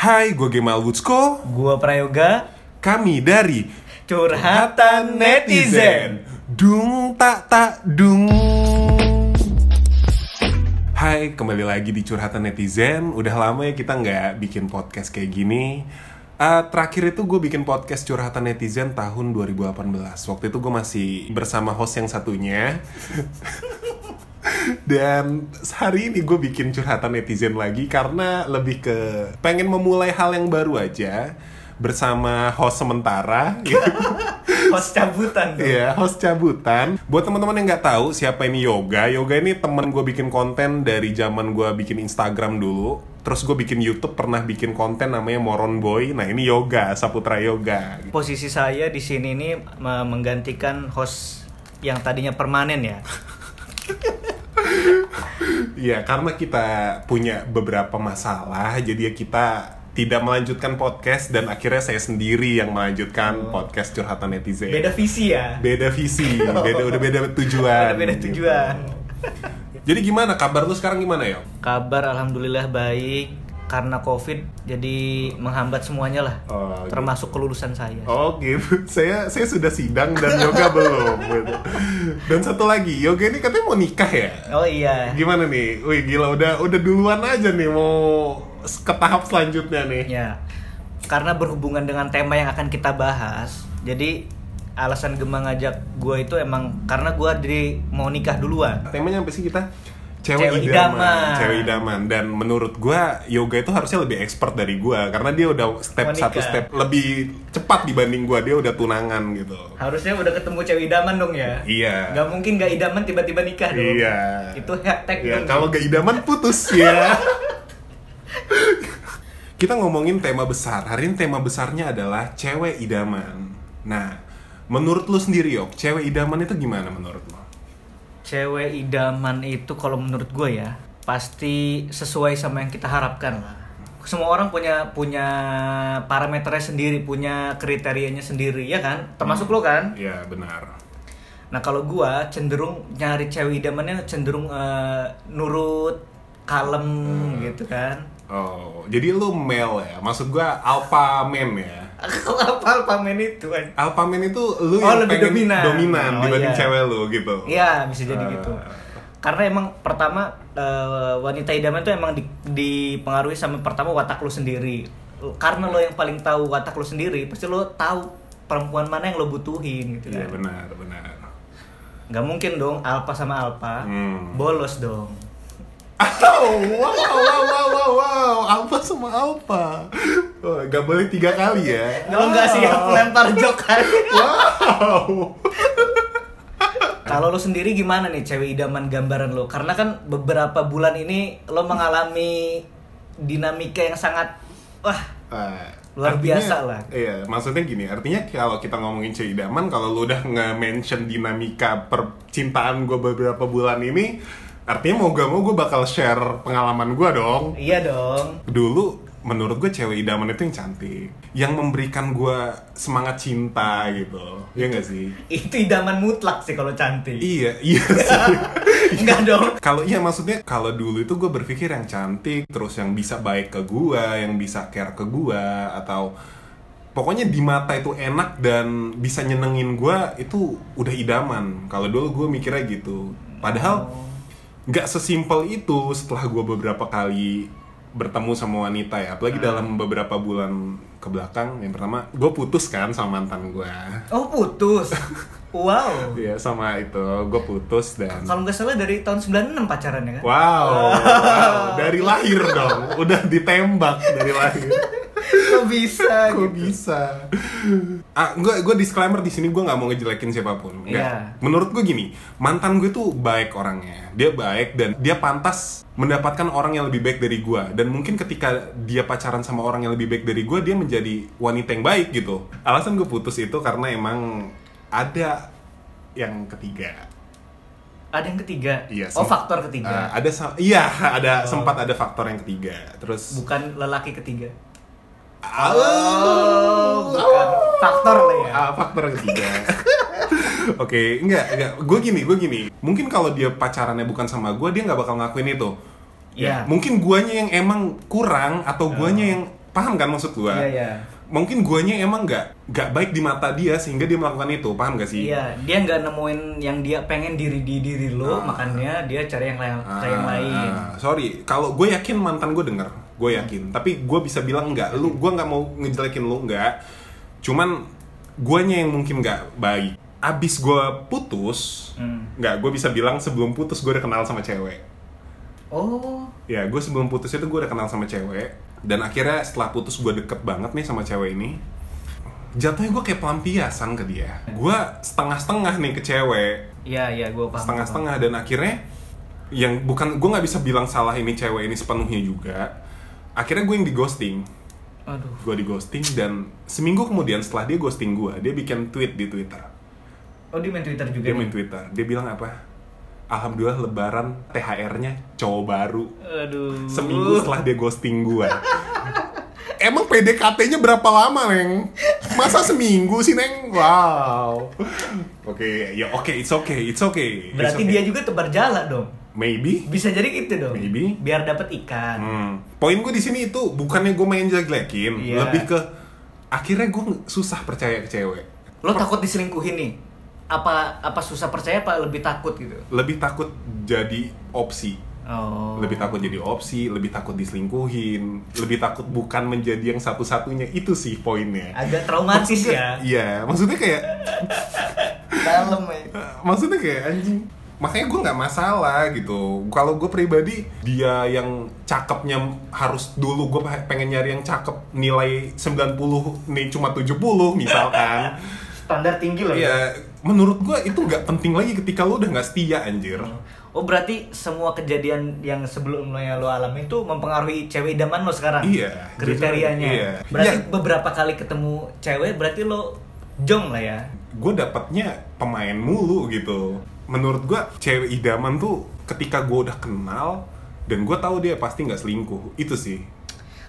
Hai, gue Gemal Wutsko. Gua Prayoga, Kami dari curhatan netizen. Dung tak tak dung. Hai, kembali lagi di curhatan netizen. Udah lama ya kita nggak bikin podcast kayak gini. Eh, terakhir itu gue bikin podcast curhatan netizen tahun 2018. Waktu itu gue masih bersama host yang satunya. Dan hari ini gue bikin curhatan netizen lagi karena lebih ke pengen memulai hal yang baru aja bersama host sementara. Host cabutan. Iya, host cabutan. Buat teman-teman yang nggak tahu siapa ini Yoga, Yoga ini temen gue bikin konten dari zaman gue bikin Instagram dulu. Terus gue bikin YouTube pernah bikin konten namanya Moron Boy. Nah ini Yoga, Saputra Yoga. Posisi saya di sini nih me- menggantikan host yang tadinya permanen ya. Iya, karena kita punya beberapa masalah, jadi ya kita tidak melanjutkan podcast dan akhirnya saya sendiri yang melanjutkan podcast curhatan netizen. Beda visi ya. beda visi, beda udah beda tujuan. Beda, beda gitu. tujuan. Jadi gimana kabar lu sekarang gimana ya? Kabar alhamdulillah baik karena Covid jadi menghambat semuanya lah. Oh, gitu. Termasuk kelulusan saya. Oh gitu, saya saya sudah sidang dan yoga belum. gitu. Dan satu lagi, yoga ini katanya mau nikah ya? Oh iya. Gimana nih? Wih gila udah udah duluan aja nih mau ke tahap selanjutnya nih. Ya, karena berhubungan dengan tema yang akan kita bahas, jadi alasan Gemma ngajak gue itu emang karena gue dari mau nikah duluan. Temanya apa sih kita? Cewek, Cewek idaman. idaman. Cewek idaman dan menurut gua yoga itu harusnya lebih expert dari gua karena dia udah step Mau nikah. satu step lebih cepat dibanding gua dia udah tunangan gitu. Harusnya udah ketemu cewek idaman dong ya. Iya. Gak mungkin gak idaman tiba-tiba nikah dong. Iya. Itu hashtag Ya, dong. kalau gak idaman putus ya. Kita ngomongin tema besar. Hari ini tema besarnya adalah cewek idaman. Nah, menurut lu sendiri yok, cewek idaman itu gimana menurut lo? Cewek idaman itu kalau menurut gue ya pasti sesuai sama yang kita harapkan lah. Semua orang punya punya parameternya sendiri, punya kriterianya sendiri ya kan? Termasuk lo kan? Iya benar. Nah kalau gua cenderung nyari cewek idamannya cenderung eh, nurut, kalem gitu kan. Oh, jadi lu male ya? Maksud gua alpha man ya? Aku apa pamen itu kan? Alpha man itu lu Oh, yang lebih pengen dominan. dominan Oh, dibanding iya. cewek lu gitu. Iya bisa jadi Ah. gitu. Karena emang pertama eh, wanita idaman tuh emang di- dipengaruhi sama pertama watak lu sendiri. Karena lo yang paling tahu watak lu sendiri, pasti lo tahu perempuan mana yang lo butuhin gitu Iya kan. benar, benar. Gak mungkin dong alpha sama alpha Hmm. bolos dong. Oh, wow, wow, wow, wow, wow, alpha sama alpha. Oh, gak boleh tiga kali ya? Kalau nggak siap lempar jok kan. Wow. Kalau lo sendiri gimana nih cewek idaman gambaran lo? Karena kan beberapa bulan ini lo mengalami dinamika yang sangat wah Eh, Luar artinya- biasa lah. Iya, maksudnya gini, artinya kalau kita ngomongin cewek idaman, kalau lu udah nge-mention dinamika percintaan gue beberapa bulan ini, artinya mau gak mau gue bakal share pengalaman gue dong. iya dong. Dulu menurut gue cewek idaman itu yang cantik, yang memberikan gue semangat cinta gitu, ya gak sih? Itu idaman mutlak sih kalau cantik. Iya, iya sih. Enggak dong. Kalau iya maksudnya kalau dulu itu gue berpikir yang cantik, terus yang bisa baik ke gue, yang bisa care ke gue, atau pokoknya di mata itu enak dan bisa nyenengin gue itu udah idaman. Kalau dulu gue mikirnya gitu. Padahal nggak sesimpel itu setelah gue beberapa kali bertemu sama wanita ya, apalagi dalam beberapa bulan ke belakang. Yang pertama, gue putus kan sama mantan gue. Oh putus. Wow. Iya sama itu, gue putus dan Kalau nggak salah dari tahun 96 pacarannya kan? Wow, wow, dari lahir dong, udah ditembak dari lahir. Kok bisa Kok gitu? bisa? Ah, gue gue disclaimer di sini gue nggak mau ngejelekin siapa pun. Iya. Menurut gue gini, mantan gue tuh baik orangnya. Dia baik dan dia pantas mendapatkan orang yang lebih baik dari gue. Dan mungkin ketika dia pacaran sama orang yang lebih baik dari gue, dia menjadi wanita yang baik gitu. Alasan gue putus itu karena emang ada yang ketiga. Ada yang ketiga. Iya, oh faktor ketiga. Ah, ada iya, ada Oh. sempat ada faktor yang ketiga. Terus Bukan lelaki ketiga. Oh, bukan. Faktor lah ya. Ah, faktor ketiga. Oke, enggak, enggak. Gue gini, gue gini. Mungkin kalau dia pacarannya bukan sama gue, dia nggak bakal ngakuin itu. Iya. Mungkin guanya yang emang kurang atau guanya yang paham kan maksud gua Iya, iya. mungkin guanya emang nggak nggak baik di mata dia sehingga dia melakukan itu paham gak sih Iya, dia nggak nemuin yang dia pengen diri di diri lo, Ah. makanya dia cari yang lain, Ah, yang lain. ah, sorry kalau gue yakin mantan gue denger gue yakin. Tapi gue bisa bilang enggak lu gue nggak mau ngejelekin lu enggak cuman guanya yang mungkin nggak baik. Abis gue putus Hmm. nggak gue bisa bilang sebelum putus gue udah kenal sama cewek. Oh, ya gue sebelum putus itu gue udah kenal sama cewek. Dan akhirnya setelah putus gue deket banget nih sama cewek ini jatuhnya gue kayak pelampiasan ke dia. Gue setengah-setengah nih ke cewek. Iya iya, gue paham. setengah-setengah dan akhirnya yang bukan gue nggak bisa bilang salah ini cewek ini sepenuhnya juga akhirnya gue yang di ghosting. Aduh, gue di ghosting dan seminggu kemudian setelah dia ghosting gue dia bikin tweet di twitter oh dia main Twitter juga dia nih? main twitter dia bilang apa alhamdulillah lebaran thr-nya cowok baru Aduh. seminggu setelah dia ghosting gue Emang PDKT-nya berapa lama, Neng? Masa seminggu sih, Neng? Wow. Oke, ya oke, it's okay, it's okay. It's Berarti okay. dia juga tebar jala dong. Maybe Bisa jadi gitu dong. Maybe. Biar dapat ikan. Hmm. Poin gue di sini itu bukannya gue main jelek-jelekin, Iya. lebih ke akhirnya gue susah percaya ke cewek. Lo takut diselingkuhin nih? Apa apa susah percaya apa lebih takut gitu? Lebih takut jadi opsi, Oh. lebih takut jadi opsi, lebih takut diselingkuhin, lebih takut bukan menjadi yang satu-satunya. Itu sih poinnya. agak traumatis Maksudnya- ya. Iya, maksudnya kayak Dalam ya. maksudnya kayak anjing makanya gue nggak masalah gitu kalau gue pribadi dia yang cakepnya harus dulu gue pengen nyari yang cakep nilai 90 nih cuma 70 misalkan Standar tinggi lah ya. ya menurut gue itu nggak penting lagi ketika lu udah nggak setia anjir Oh berarti semua kejadian yang sebelumnya lo alami itu mempengaruhi cewek idaman lo sekarang? Iya, Kriterianya. iya. Berarti Iya. beberapa kali ketemu cewek berarti lo jong lah ya? gue dapatnya pemain mulu gitu menurut gue cewek idaman tuh ketika gue udah kenal dan gue tahu dia pasti nggak selingkuh itu sih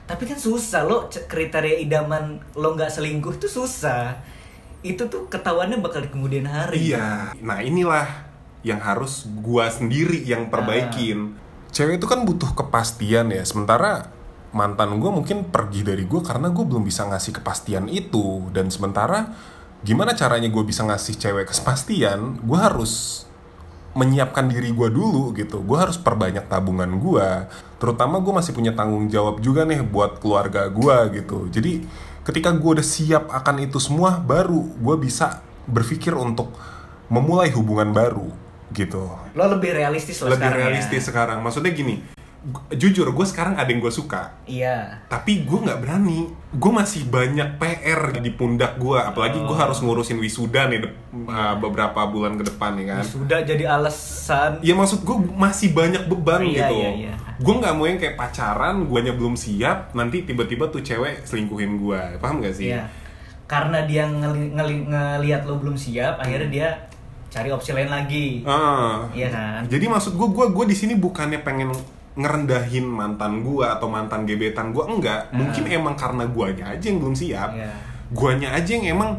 Tapi kan susah lo kriteria idaman lo nggak selingkuh itu susah. Itu tuh ketahuannya bakal di kemudian hari. Iya. Nah inilah yang harus gua sendiri yang perbaikin. Cewek itu kan butuh kepastian ya. Sementara mantan gua mungkin pergi dari gua karena gua belum bisa ngasih kepastian itu. Dan sementara gimana caranya gue bisa ngasih cewek kepastian? Gua harus menyiapkan diri gua dulu gitu. Gua harus perbanyak tabungan gua. Terutama gue masih punya tanggung jawab juga nih buat keluarga gua gitu. Jadi ketika gue udah siap akan itu semua, baru gue bisa berpikir untuk memulai hubungan baru gitu. Lo lebih realistis lah Lebih sekarang ya. realistis sekarang. Maksudnya gini, jujur gue sekarang ada yang gue suka, Iya. tapi gue nggak berani. Gue masih banyak PR di pundak gue, apalagi gue Oh. harus ngurusin wisuda nih uh, beberapa bulan ke depan nih kan. Sudah jadi alasan. Ya maksud gue masih banyak beban Iya, gitu. iya, iya. Gue nggak mau yang kayak pacaran, guanya belum siap, nanti tiba-tiba tuh cewek selingkuhin gue, paham gak sih? Iya. Karena dia ngeli, ngeli- ngelihat lo belum siap, akhirnya dia cari opsi lain lagi. Ah. Iya kan? Jadi maksud gue, gue gue di sini bukannya pengen ngerendahin mantan gue atau mantan gebetan gue enggak. Mungkin emang karena guanya aja yang belum siap. Iya. Guanya aja yang emang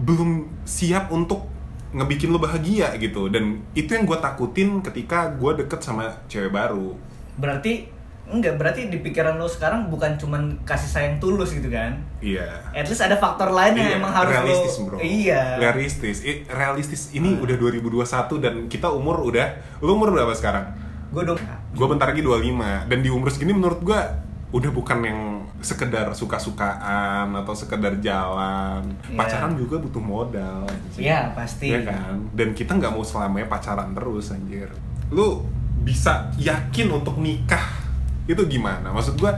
belum siap untuk ngebikin lo bahagia gitu. Dan itu yang gue takutin ketika gue deket sama cewek baru. Berarti enggak, berarti di pikiran lo sekarang bukan cuman kasih sayang tulus gitu kan? Iya. At least ada faktor lain yang Iya, emang harus realistis, lo bro. Iya. Realistis. Eh, realistis. Ini udah 2021 dan kita umur udah lu umur berapa sekarang? Gue dong. Gue bentar lagi 25 dan di umur segini menurut gue udah bukan yang sekedar suka-sukaan atau sekedar jalan Iya. pacaran juga butuh modal. Iya, pasti. Iya kan dan kita nggak mau selamanya pacaran terus anjir lu bisa yakin untuk nikah itu gimana maksud gue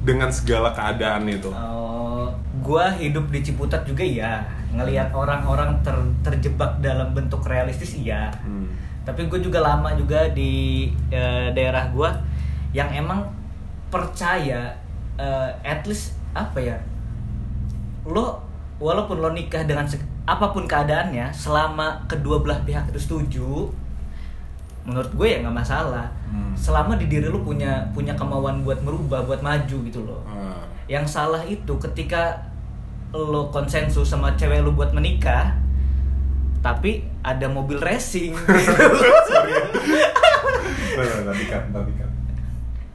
dengan segala keadaan itu Oh, gua hidup di Ciputat juga ya. Ngelihat orang-orang ter- terjebak dalam bentuk realistis iya. Hmm. Tapi gue juga lama juga di eh, daerah gua yang emang percaya eh, at least apa ya? Lo walaupun lo nikah dengan apa pun keadaannya, selama kedua belah pihak itu setuju, menurut gue ya nggak masalah. Hmm. Selama di diri lo punya punya kemauan buat merubah, buat maju gitu loh Ah. yang salah itu ketika lo konsensus sama cewek lo buat menikah tapi ada mobil racing Sorry. Tadi kan, tadi kan.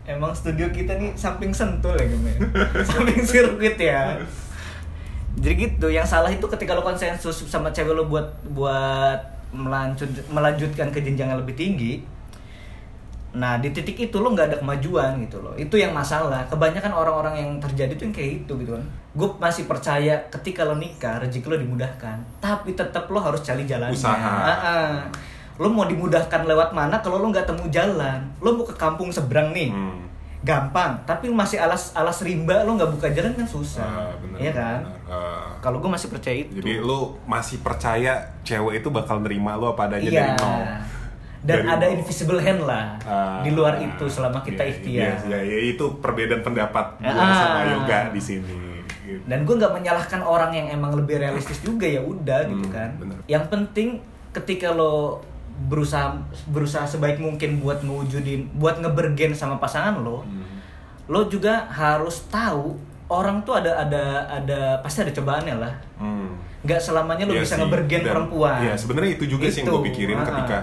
Emang studio kita nih samping sentul ya Gem, ya? Samping sirkuit ya Jadi gitu, yang salah itu ketika lo konsensus sama cewek lo buat buat melanjut, melanjutkan ke jenjang yang lebih tinggi Nah di titik itu lo nggak ada kemajuan gitu loh. Itu yang masalah. Kebanyakan orang-orang yang terjadi tuh yang kayak itu gitu kan. Gue masih percaya ketika lo nikah rezeki lo dimudahkan. Tapi tetap lo harus cari jalannya. Usaha. Lo mau dimudahkan lewat mana kalau lo nggak temu jalan? Lo mau ke kampung seberang nih? Hmm. gampang. Tapi masih alas alas rimba lo nggak buka jalan kan susah. Ah, bener, iya kan? bener. Ah. kalau gue masih percaya itu. Jadi lu masih percaya cewek itu bakal nerima lu apa adanya iya. dari nol. Dan Dari ada invisible hand lah Ah, di luar itu selama kita iya, ikhtiar Iya, iya, itu perbedaan pendapat gue Ah. sama yoga di sini. Gitu. dan gue nggak menyalahkan orang yang emang lebih realistis juga ya udah gitu Hmm, kan bener. yang penting ketika lo berusaha berusaha sebaik mungkin buat mewujudin buat ngebergen sama pasangan lo Hmm. lo juga harus tahu orang tuh ada ada ada pasti ada cobaannya lah Hmm. nggak selamanya lo Iya bisa sih, ngebergen dan- perempuan Iya, sebenarnya itu juga sih yang Itu, gue pikirin ah. ketika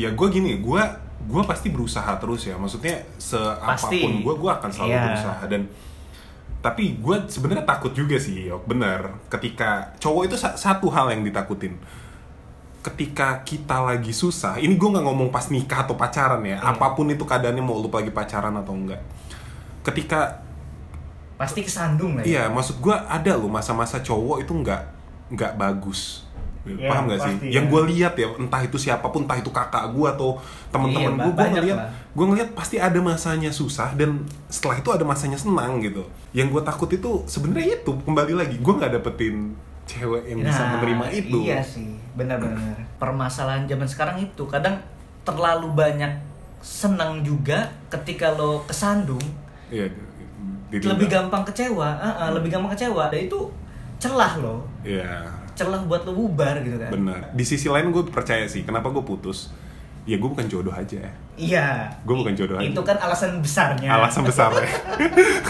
ya gue gini, gue gue pasti berusaha terus ya. Maksudnya seapapun gue, gue akan selalu Iya. berusaha dan tapi gue sebenarnya takut juga sih, Yok. Bener. Ketika cowok itu sa- satu hal yang ditakutin. Ketika kita lagi susah, ini gue nggak ngomong pas nikah atau pacaran ya. Iya. Apa pun itu keadaannya mau lu lagi pacaran atau enggak. Ketika pasti kesandung lah ya Iya, maksud gua ada loh masa-masa cowok itu nggak nggak bagus. Iya, Paham nggak sih? pasti, Yang ya. gue lihat ya, entah itu siapa pun, entah itu kakak gua atau teman-teman Iya, gua, gue ngeliat, gue ngeliat pasti ada masanya susah dan setelah itu ada masanya senang gitu. Yang gue takut itu sebenarnya itu kembali lagi, gue nggak dapetin cewek yang bisa Nah, menerima itu. Iya sih, benar-benar. Permasalahan zaman sekarang itu kadang terlalu banyak senang juga ketika lo kesandung Iya. lebih gampang kecewa, ah, ah, lebih gampang kecewa. Dan itu celah lo, Iya. Celah buat lo bubar gitu kan. Benar. Di sisi lain gue percaya sih, kenapa gue putus? Ya gue bukan jodoh aja. Iya. Gua bukan jodoh aja. Itu kan alasan besarnya. Alasan besarnya.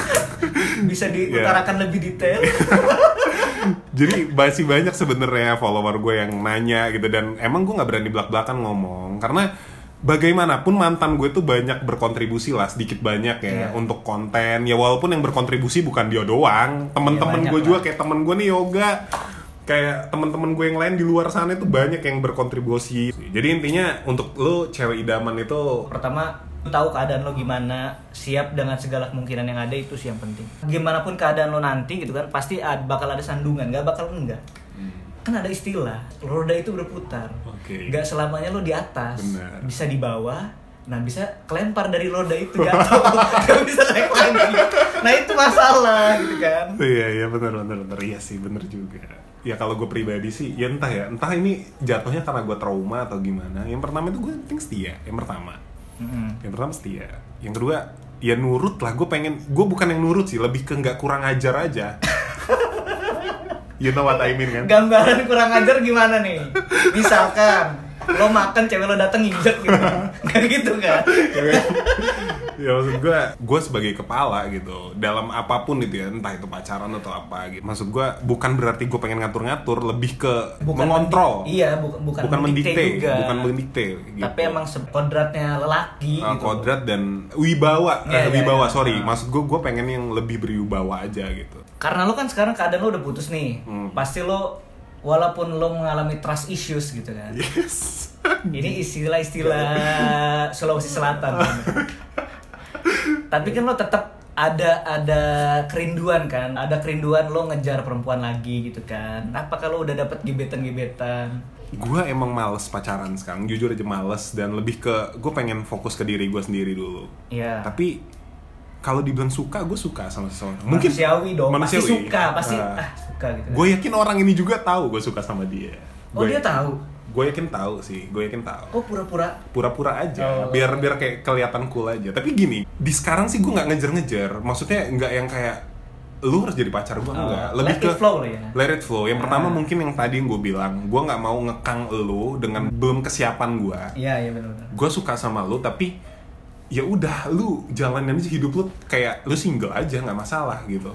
bisa diutarakan lebih detail. Jadi masih banyak sebenarnya follower gue yang nanya gitu dan emang gue nggak berani belak-belakan ngomong karena bagaimanapun mantan gue tuh banyak berkontribusi lah sedikit banyak ya Iya. untuk konten ya walaupun yang berkontribusi bukan dia doang temen-temen banyak gue lah. juga kayak temen gue nih yoga kayak temen-temen gue yang lain di luar sana itu banyak yang berkontribusi jadi intinya untuk lo cewek idaman itu Pertama, tahu keadaan lo gimana, siap dengan segala kemungkinan yang ada itu sih yang penting. Gimana pun keadaan lo nanti gitu kan, pasti ad- bakal ada sandungan, nggak bakal enggak. Kan ada istilah, roda itu berputar. Oke. Nggak selamanya lo di atas, Benar. bisa di bawah. Nah bisa kelempar dari roda itu jatuh, nggak bisa naik lagi. Nah itu masalah gitu kan. Iya iya benar benar benar iya sih benar juga. Ya kalau gue pribadi sih ya entah ya entah ini jatuhnya karena gue trauma atau gimana. Yang pertama itu gue penting setia. Yang pertama. Mm-mm. Yang pertama setia. Yang kedua ya nurut lah. Gue pengen gue bukan yang nurut sih lebih ke nggak kurang ajar aja. you know what I mean kan? Gambaran kurang ajar gimana nih? Misalkan lo makan cewek lo dateng injek gitu, gitu kan? ya maksud gue gue sebagai kepala gitu dalam apa pun itu ya entah itu pacaran atau apa gitu maksud gue bukan berarti gue pengen ngatur-ngatur lebih ke mengontrol mendi- iya bukan bukan, bukan mendikte mendikte juga bukan mendikte gitu. tapi emang kodratnya lelaki Ah, gitu kodrat dan wibawa Iya, eh, iya, wibawa iya. sorry Ah. maksud gue gue pengen yang lebih berwibawa aja gitu karena lo kan sekarang keadaan lo udah putus nih Hmm. pasti lo walaupun lo mengalami trust issues gitu kan. Yes. Ini istilah-istilah Sulawesi Selatan. Tapi kan lo tetap ada ada kerinduan kan. Ada kerinduan lo ngejar perempuan lagi gitu kan. Apa kalau udah dapet gebetan-gebetan? Gue emang males pacaran sekarang. Jujur aja males dan lebih ke gue pengen fokus ke diri gue sendiri dulu. Ya tapi kalau dibilang suka gue suka sama seseorang. Mungkin manusiawi dong manusiawi. pasti suka pasti. Ah. ah suka gitu. Gue yakin orang ini juga tahu gue suka sama dia. Oh dia tahu? gue yakin tahu sih gue yakin tahu. Oh pura-pura? Pura-pura aja Oh. biar biar kayak kelihatan cool aja. Tapi gini di sekarang sih gue nggak ngejar-ngejar. Maksudnya nggak yang kayak lu harus jadi pacar gue Oh, enggak lebih let ke it flow lah ya. let it flow. Yang pertama Ah. mungkin yang tadi yang gue bilang gue nggak mau ngekang lu dengan belum kesiapan gue iya iya benar-benar. Gue suka sama lu tapi ya udah lu jalanin aja hidup lu kayak lu single aja nggak masalah gitu.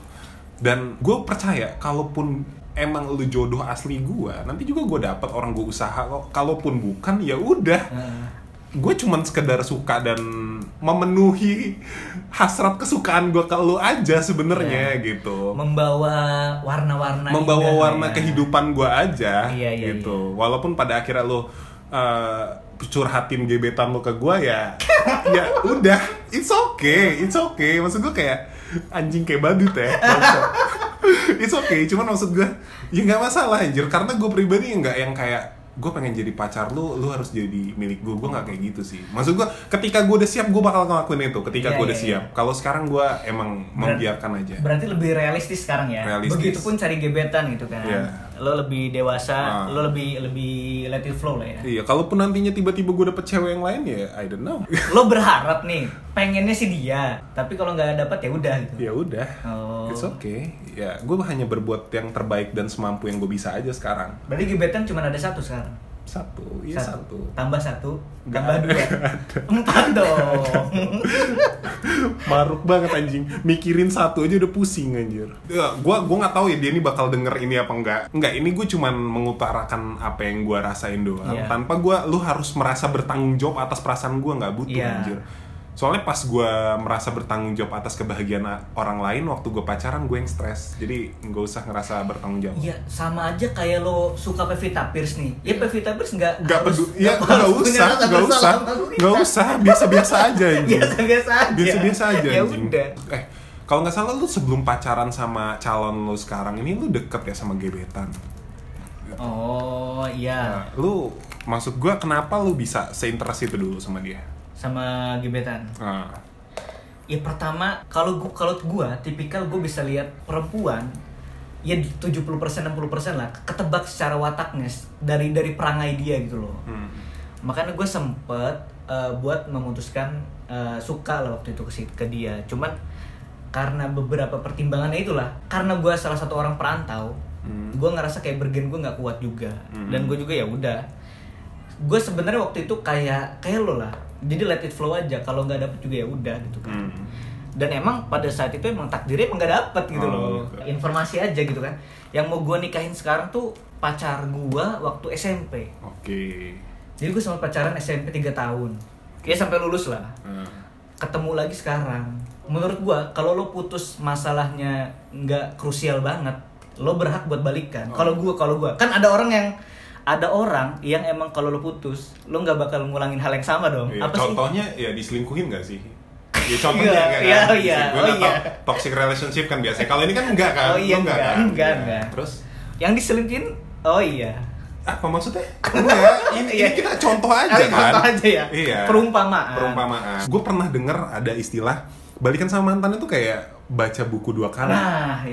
Dan gue percaya kalaupun emang lu jodoh asli gue nanti juga gue dapat orang gue usaha kok. Kalaupun bukan ya udah. Nah, gue cuman sekedar suka dan memenuhi hasrat kesukaan gue ke lu aja sebenarnya gitu. Membawa warna-warna membawa warna ya. kehidupan gue aja Iya, iya, gitu. walaupun pada akhirnya lu uh, curhatin gebetan lu ke gue ya ya udah it's okay it's okay. Maksud gue kayak anjing kayak badut ya it's okay cuman maksud gue ya nggak masalah anjir. Karena gue pribadi nggak yang kayak gue pengen jadi pacar lu, lu harus jadi milik gue, gue nggak kayak gitu sih. Maksud gue, ketika gue udah siap, gue bakal ngelakuin itu. Ketika Iya, gue udah iya, siap. Kalau sekarang gue emang Berat- membiarkan aja. Berarti lebih realistis sekarang ya. Realistis. Begitupun cari gebetan gitu kan. Iya. Lo lebih dewasa, Ah. lo lebih lebih let it flow lah ya. Iya, kalaupun nantinya tiba-tiba gue dapet cewek yang lain ya, I don't know. Lo berharap nih, pengennya sih dia, tapi kalau nggak dapet ya udah gitu. ya udah, Oh. It's okay. Ya, gue hanya berbuat yang terbaik dan semampu yang gue bisa aja sekarang. Berarti gebetan cuma ada satu sekarang. Satu, iya satu. Tambah satu, Nggak tambah ada, dua, empat dong. Maruk banget anjing. Mikirin satu aja udah pusing anjir. Ya, gua gua nggak tahu ya dia ini bakal denger ini apa enggak. Enggak, ini gue cuman mengutarakan apa yang gua rasain doang. Iya. Tanpa gua lu harus merasa bertanggung jawab atas perasaan gua nggak butuh Iya. anjir. Soalnya pas gua merasa bertanggung jawab atas kebahagiaan orang lain waktu gue pacaran gue yang stres. Jadi nggak usah ngerasa bertanggung jawab. Iya, sama aja kayak lo suka Pevita Pierce nih. Ya Pevita Pierce nggak Gak harus- peduli, ya nggak nggak usah, nggak usah, nggak usah, biasa-biasa aja anjing. Biasa-biasa aja. biasa-biasa aja Ya udah. Eh, kalau nggak salah lu sebelum pacaran sama calon lu sekarang ini lu deket ya sama gebetan. Oh iya, Nah, lu maksud gua kenapa lu bisa seinterest itu dulu sama dia? Sama gebetan. Nah, Ya pertama, kalau gua kalau gua tipikal gua bisa lihat perempuan ya 70% 60% lah ketebak secara wataknya dari dari perangai dia gitu loh. hmm. Makanya gue sempet eh, buat memutuskan eh, suka lah waktu itu ke, ke dia. Cuman karena beberapa pertimbangannya itulah, karena gue salah satu orang perantau, Hmm. gue ngerasa kayak bergen gue nggak kuat juga. Hmm. Dan gue juga ya udah. Gue sebenarnya waktu itu kayak kayak lo lah. Jadi let it flow aja. Kalau nggak dapet juga ya udah gitu kan. Hmm. Dan emang pada saat itu emang takdirnya emang gak dapet gitu Oh, loh. gitu. Informasi aja gitu kan. Yang mau gue nikahin sekarang tuh pacar gue waktu SMP. Oke. Jadi gue sama pacaran SMP 3 tahun. Ya sampai lulus lah. Nah, Ketemu lagi sekarang. Menurut gue kalau lo putus masalahnya nggak krusial banget, lo berhak buat balikan. Oh. Kalau gue kalau gue kan ada orang yang ada orang yang emang kalau lo putus, lo nggak bakal ngulangin hal yang sama dong. iya, Apa sih? contohnya ya diselingkuhin gak sih? Ya contohnya Iya, kan, iya, iya, oh iya. tahu, Toxic relationship kan biasanya. Kalau ini kan enggak kan? Oh iya, Lu enggak, kan? enggak, enggak. Terus Yang diselingkuhin, oh iya. apa maksudnya? Enggak, ini, ini Iya. kita contoh aja Oh, kan. contoh aja ya? Iya. Perumpamaan. Perumpamaan. Gue pernah denger ada istilah balikan sama mantan itu kayak baca buku dua kali. Nah,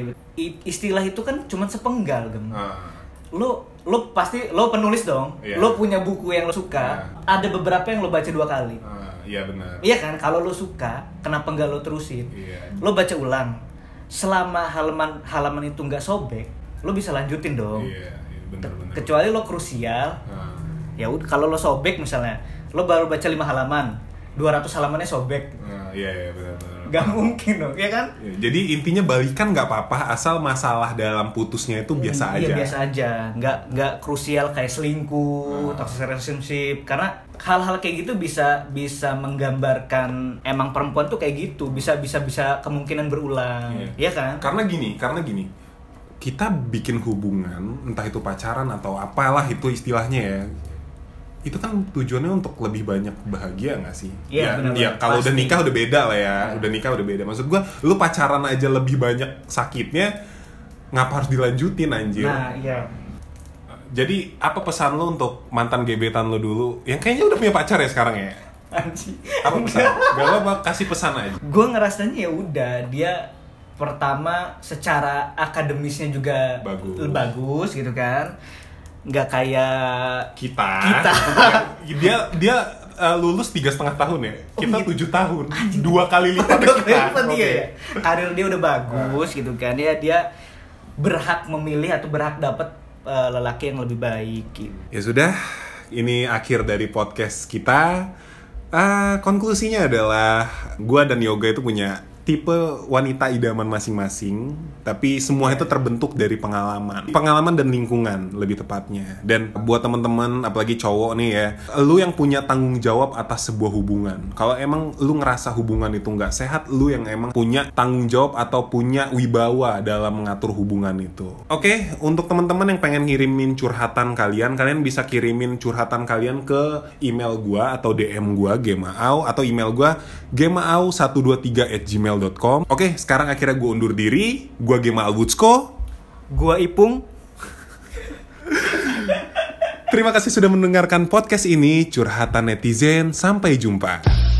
istilah itu kan cuma sepenggal, gem. Ah, Lo lo pasti lo penulis dong. Iya. Lo punya buku yang lo suka. Ada beberapa yang lo baca dua kali. ah, iya benar. Iya kan? Kalau lo suka, kenapa nggak lo terusin? Iya. Lo baca ulang. Selama halaman halaman itu nggak sobek, lo bisa lanjutin dong. Iya, iya, benar-benar. Kecuali lo krusial, Ah, ya udah kalau lo sobek misalnya, lo baru baca lima halaman, 200 halamannya sobek. ah, iya, iya benar-benar. Gak mungkin dong, ya kan? Ya, Jadi intinya balikan nggak apa-apa asal masalah dalam putusnya itu biasa Iya aja. biasa aja, nggak nggak krusial kayak selingkuh, Ah. toxic relationship. Karena hal-hal kayak gitu bisa bisa menggambarkan emang perempuan tuh kayak gitu, bisa bisa bisa kemungkinan berulang, Iya. Iya kan? Karena gini, karena gini, kita bikin hubungan, entah itu pacaran atau apalah itu istilahnya ya, itu kan tujuannya untuk lebih banyak bahagia nggak sih? Iya, ya, benar-benar. ya kalau udah nikah udah beda lah ya, Iya. udah nikah udah beda. Maksud gua, lu pacaran aja lebih banyak sakitnya, ngapa harus dilanjutin anjir? Nah, iya. Jadi apa pesan lu untuk mantan gebetan lu dulu? Yang kayaknya udah punya pacar ya sekarang ya? Anjing. Apa pesan? Gak apa-apa, kasih pesan aja. Gue ngerasanya ya udah dia pertama secara akademisnya juga Bagus. bagus gitu kan. Nggak kayak kita Kita. dia dia uh, lulus tiga setengah tahun ya Oh, kita iya. tujuh tahun dua kali lipat kita Kenapa dia ya? Karir dia udah bagus gitu kan. Dia dia berhak memilih atau berhak dapat uh, lelaki yang lebih baik gitu. ya sudah ini akhir dari podcast kita Ah, konklusinya adalah gua dan Yoga itu punya tipe wanita idaman masing-masing, tapi semua itu terbentuk dari pengalaman, pengalaman dan lingkungan lebih tepatnya. Dan buat teman-teman, apalagi cowok nih ya, lu yang punya tanggung jawab atas sebuah hubungan. Kalau emang lu ngerasa hubungan itu nggak sehat, lu yang emang punya tanggung jawab atau punya wibawa dalam mengatur hubungan itu. Oke, untuk teman-teman yang pengen ngirimin curhatan kalian, kalian bisa kirimin curhatan kalian ke email gua atau DM gua Gemaau atau email gua gemaau123 at gmail.com Oke, sekarang akhirnya gue undur diri. Gue Gema Albutsko. Gua Ipung. Terima kasih sudah mendengarkan podcast ini, Curhatan Netizen. Sampai jumpa.